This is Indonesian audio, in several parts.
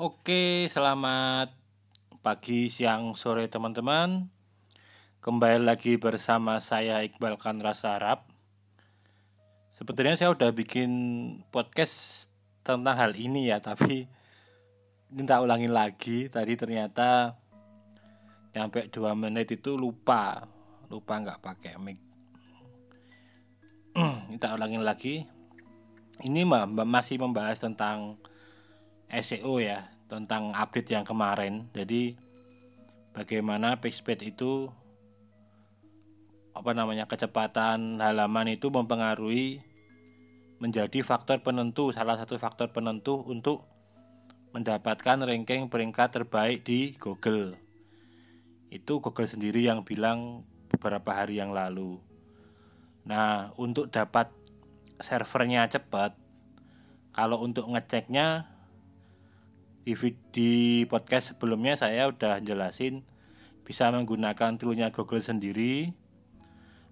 Oke, selamat pagi, siang, sore teman-teman. Kembali lagi bersama saya Iqbal Kanrasa Arab. Sebetulnya saya udah bikin podcast tentang hal ini ya, tapi minta ulangin lagi. Tadi ternyata sampai 2 menit itu lupa, lupa nggak pakai mic. minta ulangin lagi. Ini masih membahas tentang SEO ya tentang update yang kemarin. Jadi bagaimana PageSpeed itu apa namanya kecepatan halaman itu mempengaruhi menjadi faktor penentu salah satu faktor penentu untuk mendapatkan ranking peringkat terbaik di Google. Itu Google sendiri yang bilang beberapa hari yang lalu. Nah, untuk dapat servernya cepat, kalau untuk ngeceknya di, di podcast sebelumnya saya udah jelasin bisa menggunakan toolnya Google sendiri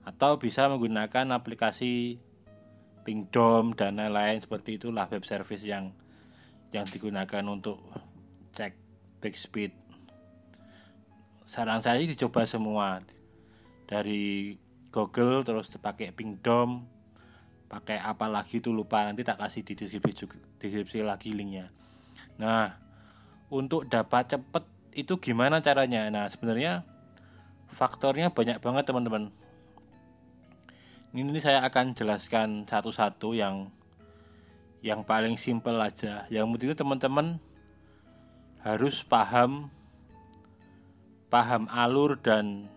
atau bisa menggunakan aplikasi Pingdom dan lain-lain seperti itulah web service yang yang digunakan untuk cek back speed. Saran saya dicoba semua dari Google terus dipakai Pingdom, pakai apa lagi itu lupa nanti tak kasih di deskripsi, deskripsi lagi linknya. Nah, untuk dapat cepet itu gimana caranya? Nah, sebenarnya faktornya banyak banget teman-teman. Ini saya akan jelaskan satu-satu yang yang paling simpel aja. Yang penting teman-teman harus paham paham alur dan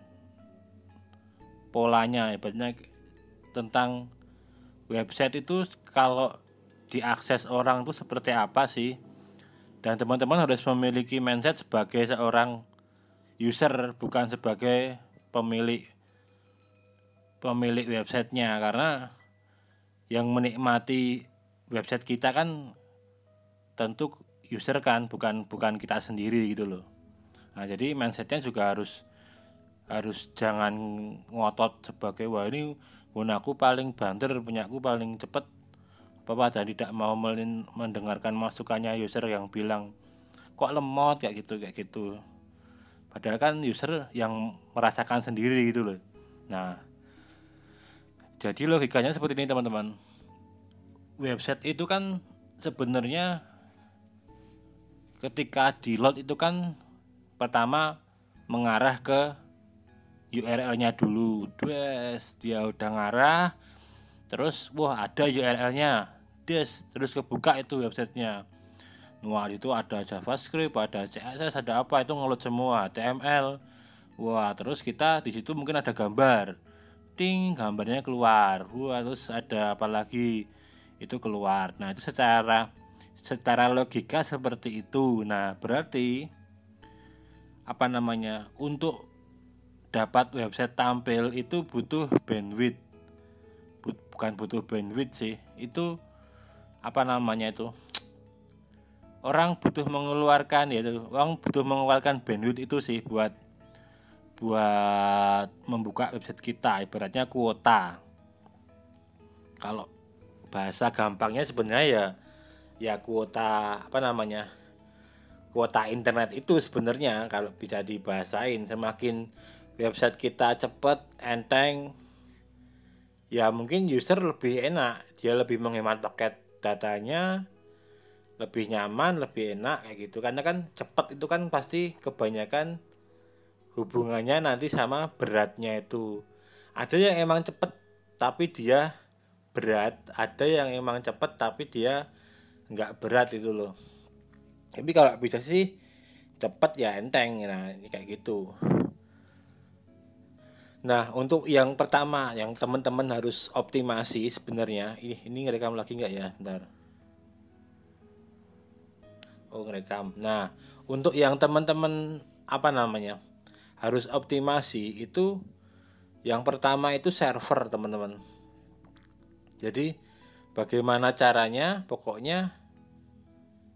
polanya hebatnya tentang website itu kalau diakses orang itu seperti apa sih dan teman-teman harus memiliki mindset sebagai seorang user bukan sebagai pemilik pemilik websitenya. Karena yang menikmati website kita kan tentu user kan bukan bukan kita sendiri gitu loh. Nah jadi mindsetnya juga harus harus jangan ngotot sebagai wah ini gunaku paling banter punya aku paling cepet Dan tidak mau mendengarkan masukannya user yang bilang kok lemot? kayak gitu kayak gitu. Padahal kan user yang merasakan sendiri gitu loh. Nah jadi logikanya seperti ini teman-teman. Website itu kan sebenarnya ketika di load itu kan pertama mengarah ke URL-nya dulu. Des, dia udah ngarah terus wah ada URL-nya des terus kebuka itu websitenya. Wah itu ada JavaScript ada CSS ada apa itu ngeload semua. HTML wah terus kita di situ mungkin ada gambar. Ting gambarnya keluar. Wah terus ada apa lagi? Itu keluar. Nah itu secara secara logika seperti itu. Nah berarti apa namanya untuk dapat website tampil itu butuh bandwidth bukan butuh bandwidth sih. Itu apa namanya itu? Orang butuh mengeluarkan ya orang butuh mengeluarkan bandwidth itu sih buat buat membuka website kita ibaratnya kuota. Kalau bahasa gampangnya sebenarnya ya ya kuota apa namanya kuota internet itu sebenarnya. Kalau bisa dibahasain semakin website kita cepat enteng ya mungkin user lebih enak. Dia lebih menghemat paket datanya lebih nyaman lebih enak kayak gitu. Karena kan cepat itu kan pasti kebanyakan hubungannya nanti sama beratnya itu. Ada yang emang cepet tapi dia berat. Ada yang emang cepet tapi dia nggak berat itu loh. Tapi kalau bisa sih cepet ya enteng. Nah kayak gitu Nah, untuk yang pertama yang teman-teman harus optimasi sebenarnya, ini ini ngerekam lagi nggak ya? Bentar. Oh, ngerekam. Nah, untuk yang teman-teman apa namanya? harus optimasi itu yang pertama itu server, teman-teman. Jadi, bagaimana caranya? Pokoknya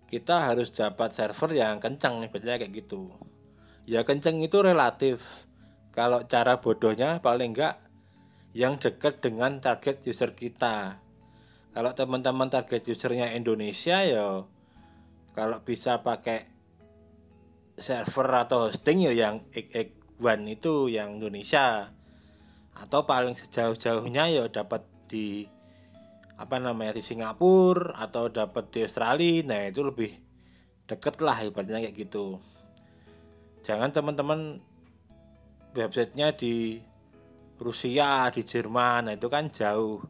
kita harus dapat server yang kencang nih, kayak gitu. Ya kencang itu relatif kalau cara bodohnya paling enggak yang dekat dengan target user kita. Kalau teman-teman target usernya Indonesia ya kalau bisa pakai server atau hosting ya yang One itu yang Indonesia. Atau paling sejauh-jauhnya ya dapat di apa namanya di Singapura atau dapat di Australia. Nah itu lebih deket lah ibaratnya kayak gitu. Jangan teman-teman websitenya di Rusia di Jerman nah itu kan jauh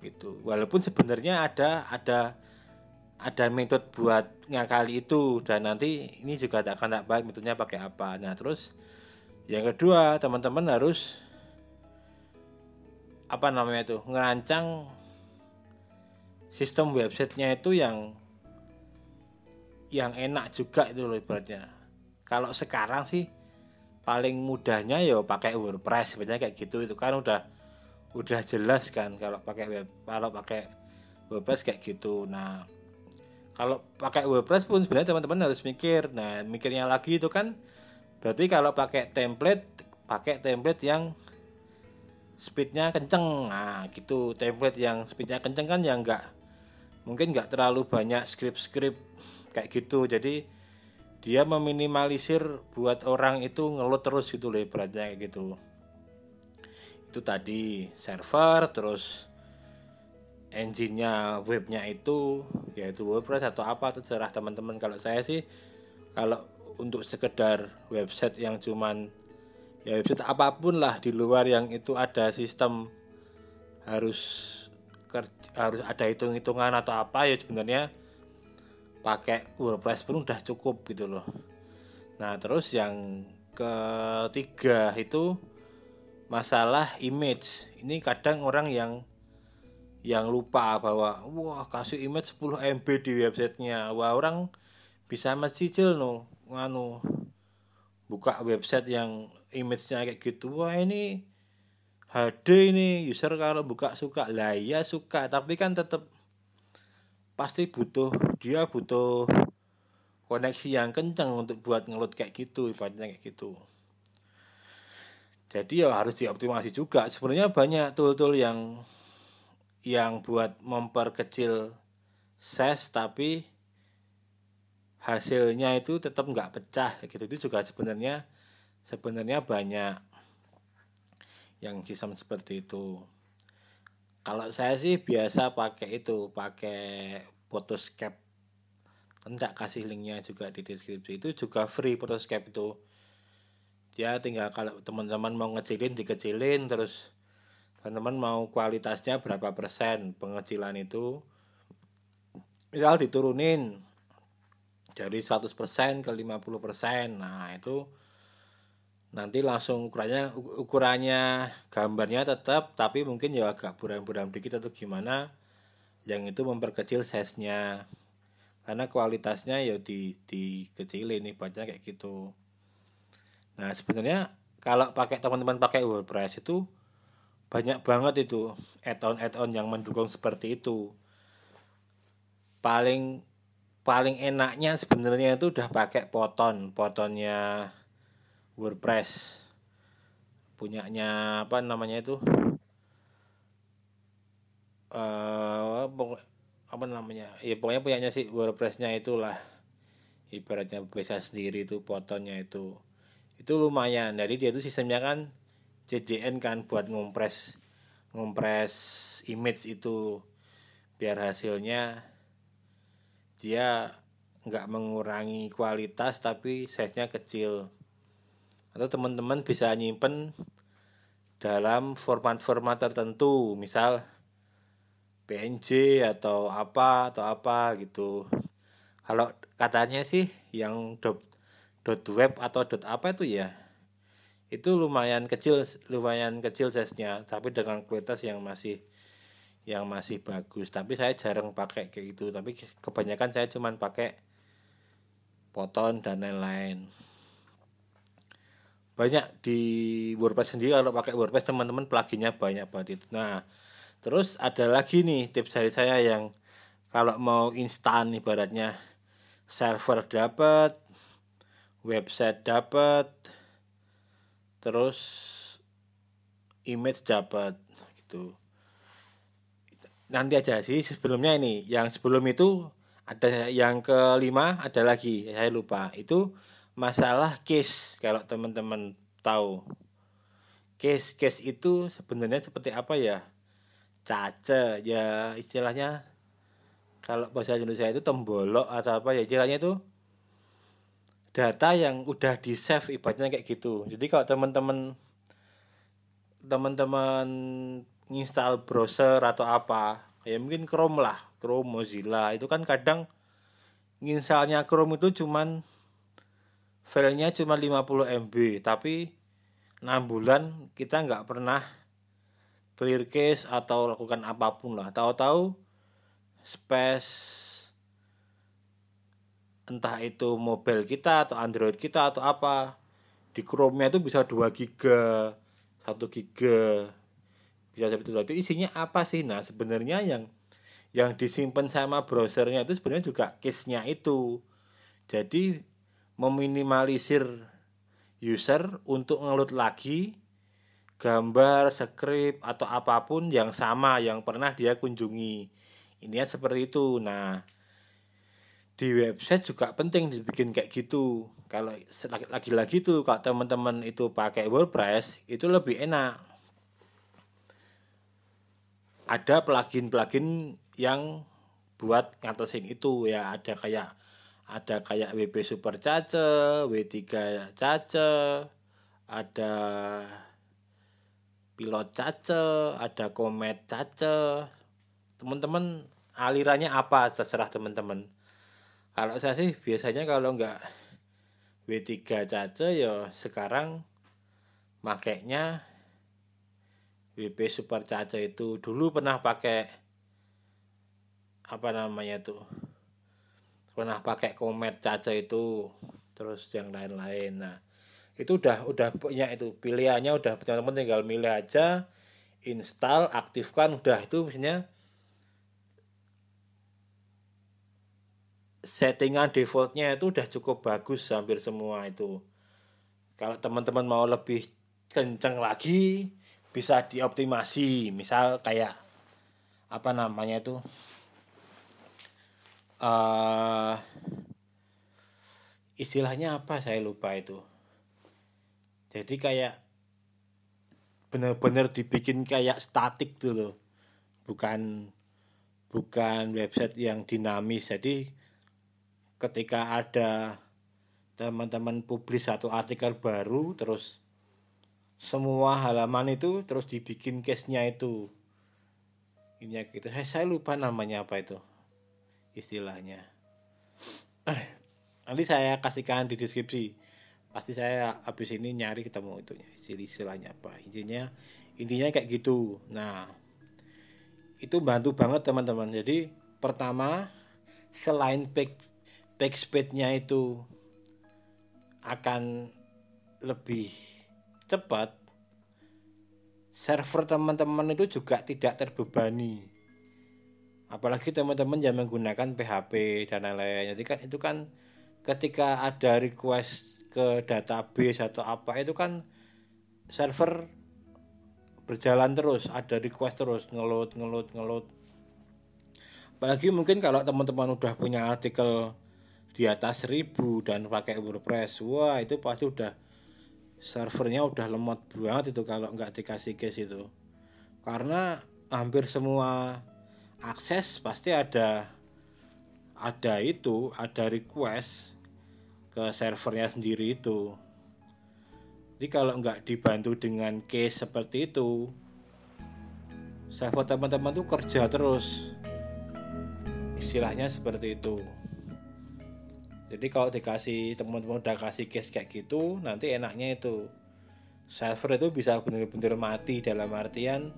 gitu. Walaupun sebenarnya ada ada ada metode buat ngakali itu dan nanti ini juga tak akan tak baik metodenya pakai apa. Nah terus yang kedua teman-teman harus apa namanya itu ngerancang sistem websitenya itu yang yang enak juga itu loh ibaratnya. Kalau sekarang sih paling mudahnya ya pakai WordPress sebenarnya kayak gitu. Itu kan udah udah jelas kan kalau pakai web kalau pakai WordPress kayak gitu. Nah kalau pakai WordPress pun sebenarnya teman-teman harus mikir. Nah mikirnya lagi itu kan berarti kalau pakai template pakai template yang speednya kenceng. Nah gitu. Template yang speednya kenceng kan yang enggak mungkin nggak terlalu banyak script-script kayak gitu. Jadi dia meminimalisir buat orang itu ngelut terus gitu loh ibaratnya kayak gitu. Itu tadi server terus engine-nya webnya itu yaitu WordPress atau apa terserah teman-teman. Kalau saya sih kalau untuk sekedar website yang cuman ya website apa pun lah di luar yang itu ada sistem harus harus ada hitung-hitungan atau apa ya sebenarnya pakai WordPress pun udah cukup gitu loh. Nah, terus yang ketiga itu masalah image. Ini kadang orang yang yang lupa bahwa wah kasih image 10 MB di websitenya. Wah, orang bisa mencicil no nganu buka website yang image-nya kayak gitu. Wah, ini HD ini user kalau buka suka lah ya suka tapi kan tetap pasti butuh dia butuh koneksi yang kencang untuk buat ngeload kayak gitu ibaratnya kayak gitu. Jadi ya harus dioptimasi juga. Sebenarnya banyak tool-tool yang yang buat memperkecil size tapi hasilnya itu tetap nggak pecah gitu. Itu juga sebenarnya sebenarnya banyak yang sistem seperti itu kalau saya sih biasa pakai itu, pakai Photoscape. Enggak kasih linknya juga di deskripsi. Itu juga free Photoscape itu. Dia tinggal kalau teman-teman mau ngecilin dikecilin terus teman-teman mau kualitasnya berapa persen pengecilan itu misal diturunin dari 100% ke 50%. Nah, itu nanti langsung ukurannya ukurannya gambarnya tetap tapi mungkin ya agak buram-buram dikit atau gimana yang itu memperkecil size-nya. Karena kualitasnya ya di dikecilin nih baca kayak gitu. Nah sebenarnya kalau pakai teman-teman pakai WordPress itu banyak banget itu add-on add-on yang mendukung seperti itu. Paling paling enaknya sebenarnya itu udah pakai poton. Potonnya WordPress. Punyanya apa namanya itu? Uh, apa namanya? Ya pokoknya punyanya sih WordPressnya itulah. Ibaratnya bisa sendiri itu fotonya itu. Itu lumayan. Jadi dia itu sistemnya kan CDN kan buat ngompres ngompres image itu. Biar hasilnya dia nggak mengurangi kualitas tapi size-nya kecil atau teman-teman bisa nyimpen dalam format-format tertentu misal PNG atau apa atau apa gitu. Kalau katanya sih yang dot, web atau dot apa itu ya itu lumayan kecil lumayan kecil size-nya tapi dengan kualitas yang masih yang masih bagus. Tapi saya jarang pakai kayak gitu. Tapi kebanyakan saya cuman pakai poton dan lain-lain banyak di WordPress sendiri kalau pakai WordPress teman-teman pluginnya banyak banget itu. Nah, terus ada lagi nih tips dari saya yang kalau mau instan ibaratnya server dapat, website dapat, terus image dapat gitu. Nanti aja sih sebelumnya ini, yang sebelum itu ada yang kelima ada lagi saya lupa itu masalah case kalau teman-teman tahu. Case case itu sebenarnya seperti apa ya? Caca ya istilahnya kalau bahasa Indonesia itu tembolok atau apa ya istilahnya itu data yang udah di save ibaratnya kayak gitu. Jadi kalau teman-teman teman-teman install browser atau apa ya mungkin Chrome lah Chrome Mozilla itu kan kadang misalnya Chrome itu cuman filenya cuma 50 MB tapi 6 bulan kita nggak pernah clear case atau lakukan apa pun lah tahu-tahu space entah itu mobile kita atau Android kita atau apa di Chrome-nya itu bisa 2 giga 1 giga bisa seperti itu. isinya apa sih? Nah, sebenarnya yang yang disimpan sama browsernya itu sebenarnya juga case-nya itu. Jadi meminimalisir user untuk ngeload lagi gambar, script atau apa pun yang sama yang pernah dia kunjungi. Ini seperti itu. Nah, di website juga penting dibikin kayak gitu. Kalau lagi-lagi tuh kalau teman-teman itu pakai WordPress itu lebih enak ada plugin-plugin yang buat ngatasin itu ya ada kayak ada kayak WP Super Cace, W3 Cace, ada pilot Cace, ada Comet Cace. Teman-teman alirannya apa terserah teman-teman. Kalau saya sih biasanya kalau nggak W3 Cace ya sekarang makainya WP Super Caca itu dulu pernah pakai apa namanya tuh pernah pakai Komet Caca itu terus yang lain-lain. Nah itu udah udah punya itu pilihannya udah teman-teman tinggal milih aja install aktifkan udah itu misalnya settingan defaultnya itu udah cukup bagus hampir semua itu. Kalau teman-teman mau lebih kenceng lagi bisa dioptimasi. Misal kayak apa namanya itu uh, istilahnya apa saya lupa itu. Jadi kayak benar-benar dibikin kayak statik tuh loh. Bukan bukan website yang dinamis. Jadi ketika ada teman-teman publis satu artikel baru terus semua halaman itu terus dibikin case-nya itu. Ini gitu. Saya, saya lupa namanya apa itu istilahnya. Eh, nanti saya kasihkan di deskripsi. Pasti saya habis ini nyari ketemu itu istilahnya apa. Intinya intinya kayak gitu. Nah itu bantu banget teman-teman. Jadi pertama selain back backspace-nya itu akan lebih cepat, server teman-teman itu juga tidak terbebani. Apalagi teman-teman yang menggunakan PHP dan lain-lain. Jadi kan itu kan ketika ada request ke database atau apa itu kan server berjalan terus, ada request terus, ngeload, ngeload, ngeload. Apalagi mungkin kalau teman-teman udah punya artikel di atas 1000 dan pakai WordPress, wah itu pasti udah servernya udah lemot banget itu kalau nggak dikasih case itu karena hampir semua akses pasti ada ada itu ada request ke servernya sendiri itu. Jadi kalau nggak dibantu dengan case seperti itu server teman-teman tuh kerja terus. Istilahnya seperti itu. Jadi kalau dikasih teman-teman udah kasih case kayak gitu nanti enaknya itu server itu bisa benar-benar mati dalam artian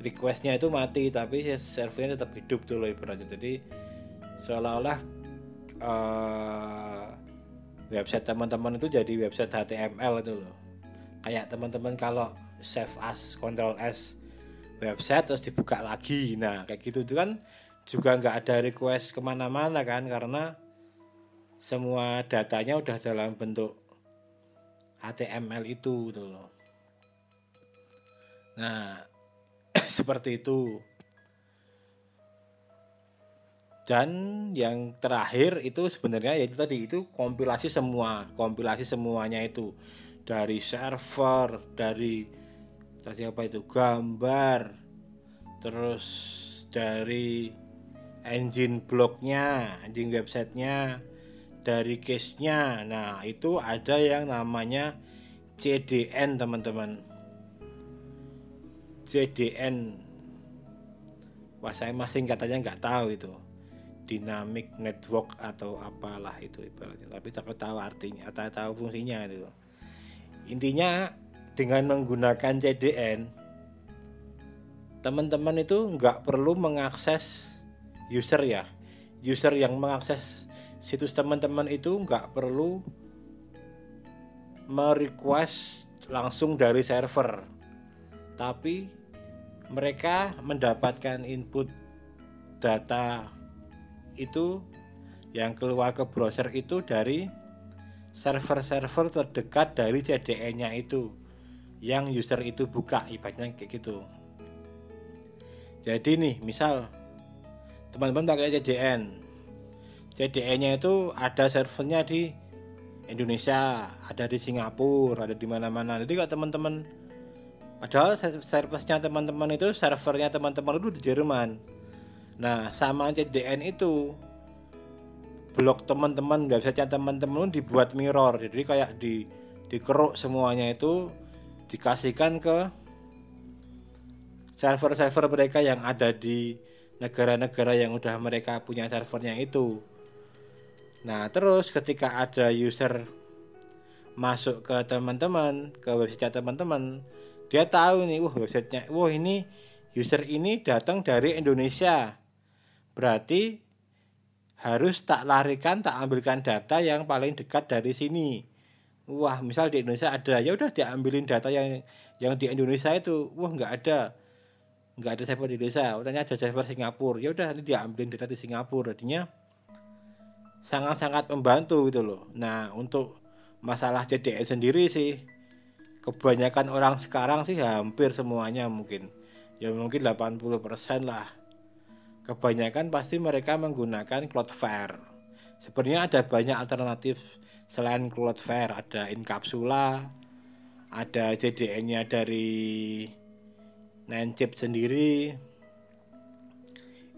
requestnya itu mati tapi servernya tetap hidup tuh loh ibaratnya. Jadi seolah-olah uh, website teman-teman itu jadi website HTML itu loh. Kayak teman-teman kalau save as control s website terus dibuka lagi. Nah kayak gitu itu kan juga nggak ada request ke mana-mana kan karena semua datanya udah dalam bentuk HTML itu gitu loh. Nah, seperti itu. dan yang terakhir itu sebenarnya yaitu tadi itu kompilasi semua kompilasi semuanya itu. Dari server dari tadi apa itu gambar terus dari engine blognya engine websitenya dari case-nya. Nah itu ada yang namanya CDN teman-teman CDN wah saya masih katanya nggak tahu itu. Dynamic network atau apalah itu ibaratnya. Tapi tak tahu artinya atau tahu fungsinya itu. Intinya dengan menggunakan CDN teman-teman itu nggak perlu mengakses user ya. User yang mengakses situs teman-teman itu nggak perlu merequest langsung dari server. Tapi mereka mendapatkan input data itu yang keluar ke browser itu dari server-server terdekat dari CDN-nya itu yang user itu buka ibaratnya kayak gitu. Jadi nih, misal teman-teman pakai CDN. CDN-nya itu ada servernya di Indonesia, ada di Singapura, ada di mana-mana. Jadi kalau teman-teman padahal servernya teman-teman itu servernya teman-teman itu di Jerman Nah, sama CDN itu blog teman-teman website teman-teman dibuat mirror. Jadi kayak di dikeruk semuanya itu dikasihkan ke server-server mereka yang ada di negara-negara yang udah mereka punya servernya itu. Nah, terus ketika ada user masuk ke teman-teman, ke website teman-teman, dia tahu nih, wah websitenya, wah ini user ini datang dari Indonesia. Berarti harus tak larikan tak ambilkan data yang paling dekat dari sini. Wah misal di Indonesia ada ya udah diambilin data yang yang di Indonesia itu. Wah nggak ada. Nggak ada server di Indonesia. Katanya ada server Singapura. Ya udah ini diambilin data di Singapura. Artinya sangat-sangat membantu gitu loh. Nah untuk masalah CDN sendiri sih kebanyakan orang sekarang sih hampir semuanya mungkin ya mungkin 80% lah kebanyakan pasti mereka menggunakan Cloudflare. Sebenarnya ada banyak alternatif selain Cloudflare, ada Incapsula, ada JDN-nya dari Nancip sendiri.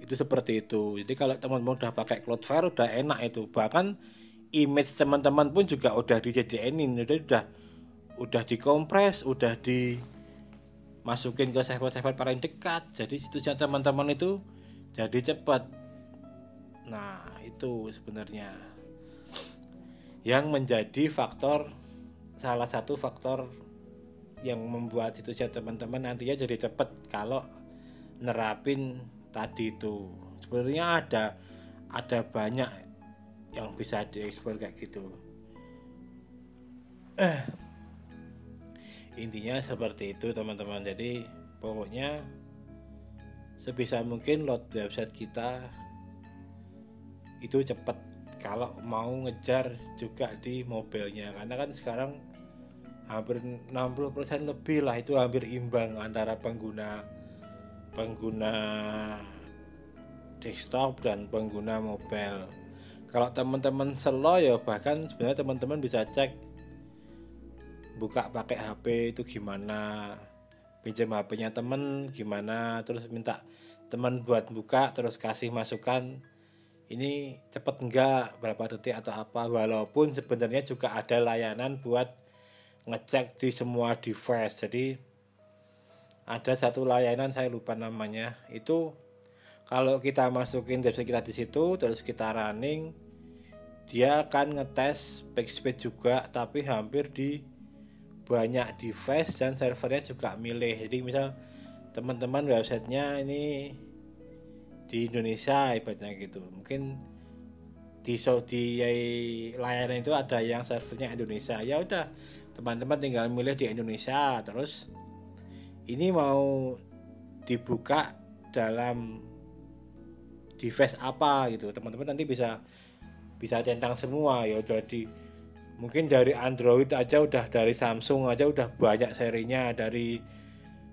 Itu seperti itu. Jadi kalau teman-teman udah pakai Cloudflare udah enak itu. Bahkan image teman-teman pun juga udah di JDN-in, jadi udah udah dikompres, udah dimasukin ke server-server paling dekat. Jadi itu teman-teman itu jadi cepat. Nah itu sebenarnya yang menjadi faktor salah satu faktor yang membuat itu teman-teman nantinya jadi cepat kalau nerapin tadi itu. Sebenarnya ada ada banyak yang bisa diekspor kayak gitu. Eh intinya seperti itu teman-teman. Jadi pokoknya sebisa mungkin load website kita itu cepat kalau mau ngejar juga di mobilnya. Karena kan sekarang hampir 60% lebih lah itu hampir imbang antara pengguna pengguna desktop dan pengguna mobile. Kalau teman-teman slow ya bahkan sebenarnya teman-teman bisa cek buka pakai HP itu gimana? Pinjam HP-nya temen gimana? Terus minta teman buat buka terus kasih masukan ini cepet enggak berapa detik atau apa? Walaupun sebenarnya juga ada layanan buat ngecek di semua device. Jadi ada satu layanan saya lupa namanya. Itu kalau kita masukin device kita di situ terus kita running dia akan ngetes backspace juga tapi hampir di banyak device dan servernya juga milih. Jadi misal teman-teman websitenya ini di Indonesia ibaratnya gitu. Mungkin di di layanan itu ada yang servernya Indonesia. Ya udah teman-teman tinggal milih di Indonesia. Terus ini mau dibuka dalam device apa gitu. Teman-teman nanti bisa bisa centang semua. Ya udah di mungkin dari Android aja udah dari Samsung aja udah banyak serinya. Dari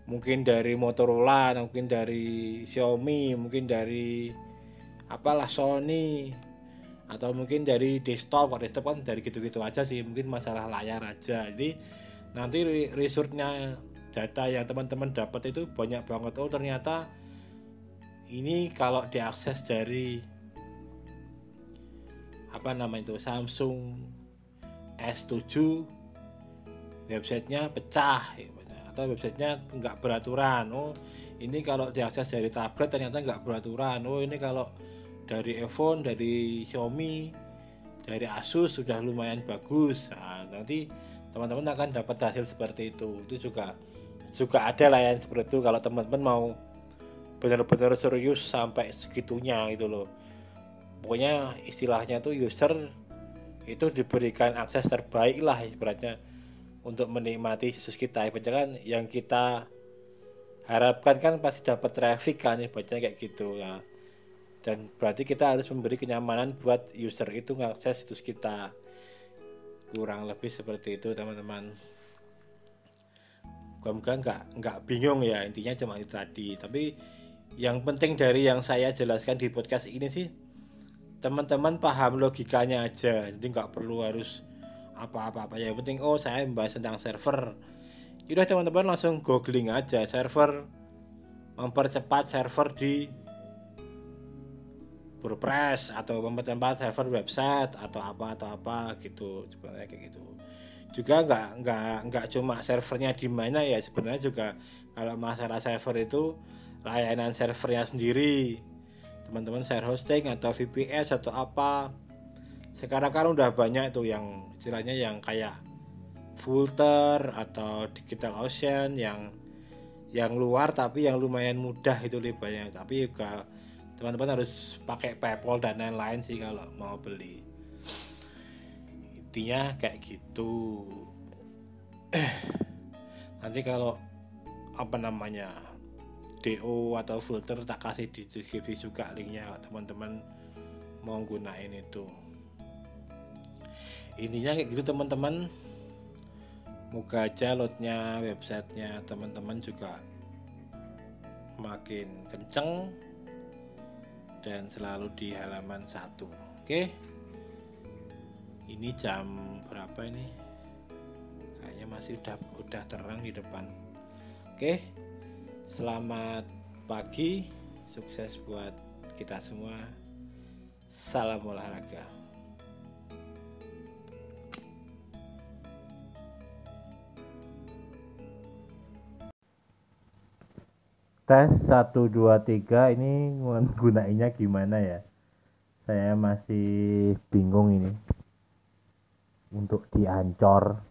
mungkin dari Motorola mungkin dari Xiaomi mungkin dari apalah Sony atau mungkin dari desktop. Kalau desktop kan dari gitu-gitu aja sih mungkin masalah layar aja. Jadi nanti resource-nya data yang teman-teman dapat itu banyak banget. Oh ternyata ini kalau diakses dari apa nama itu Samsung S7 websitenya pecah atau websitenya nggak beraturan oh ini kalau diakses dari tablet ternyata nggak beraturan oh ini kalau dari iPhone, dari Xiaomi, dari Asus sudah lumayan bagus. Nah, nanti teman-teman akan dapat hasil seperti itu. Itu juga juga ada lah seperti itu kalau teman-teman mau benar-benar serius sampai segitunya gitu loh. Pokoknya istilahnya tuh user itu diberikan akses terbaik lah ibaratnya untuk menikmati situs kita. Ibaratnya kan yang kita harapkan kan pasti dapat traffic kan ibaratnya kayak gitu. Ya. Dan berarti kita harus memberi kenyamanan buat user itu ngakses situs kita. Kurang lebih seperti itu teman-teman. Mudah nggak nggak bingung ya. Intinya cuma itu tadi. Tapi yang penting dari yang saya jelaskan di podcast ini sih teman-teman paham logikanya aja. Jadi nggak perlu harus apa-apa-apa. Ya yang penting oh saya membahas tentang server. Udah teman-teman langsung googling aja. Server mempercepat server di WordPress atau tempat server website atau apa atau apa gitu. Sebenarnya kayak gitu. Juga nggak nggak nggak cuma servernya di mana ya. Sebenarnya juga kalau masalah server itu layanan servernya sendiri teman-teman share hosting atau VPS atau apa. Sekarang kan udah banyak tuh yang istilahnya yang kayak filter atau digital ocean yang yang luar tapi yang lumayan mudah itu lebih tapi juga teman-teman harus pakai PayPal dan lain-lain sih kalau mau beli. Intinya kayak gitu. Nanti kalau apa namanya DO atau filter tak kasih di deskripsi juga linknya teman-teman mau gunain itu. Intinya kayak gitu teman-teman. Moga aja loadnya websitenya teman-teman juga makin kenceng dan selalu di halaman 1 oke? Ini jam berapa ini? Kayaknya masih udah udah terang di depan. Oke selamat pagi sukses buat kita semua. Salam olahraga. Tes 1 2 3 ini gunainya gimana ya? Saya masih bingung ini. Untuk diancor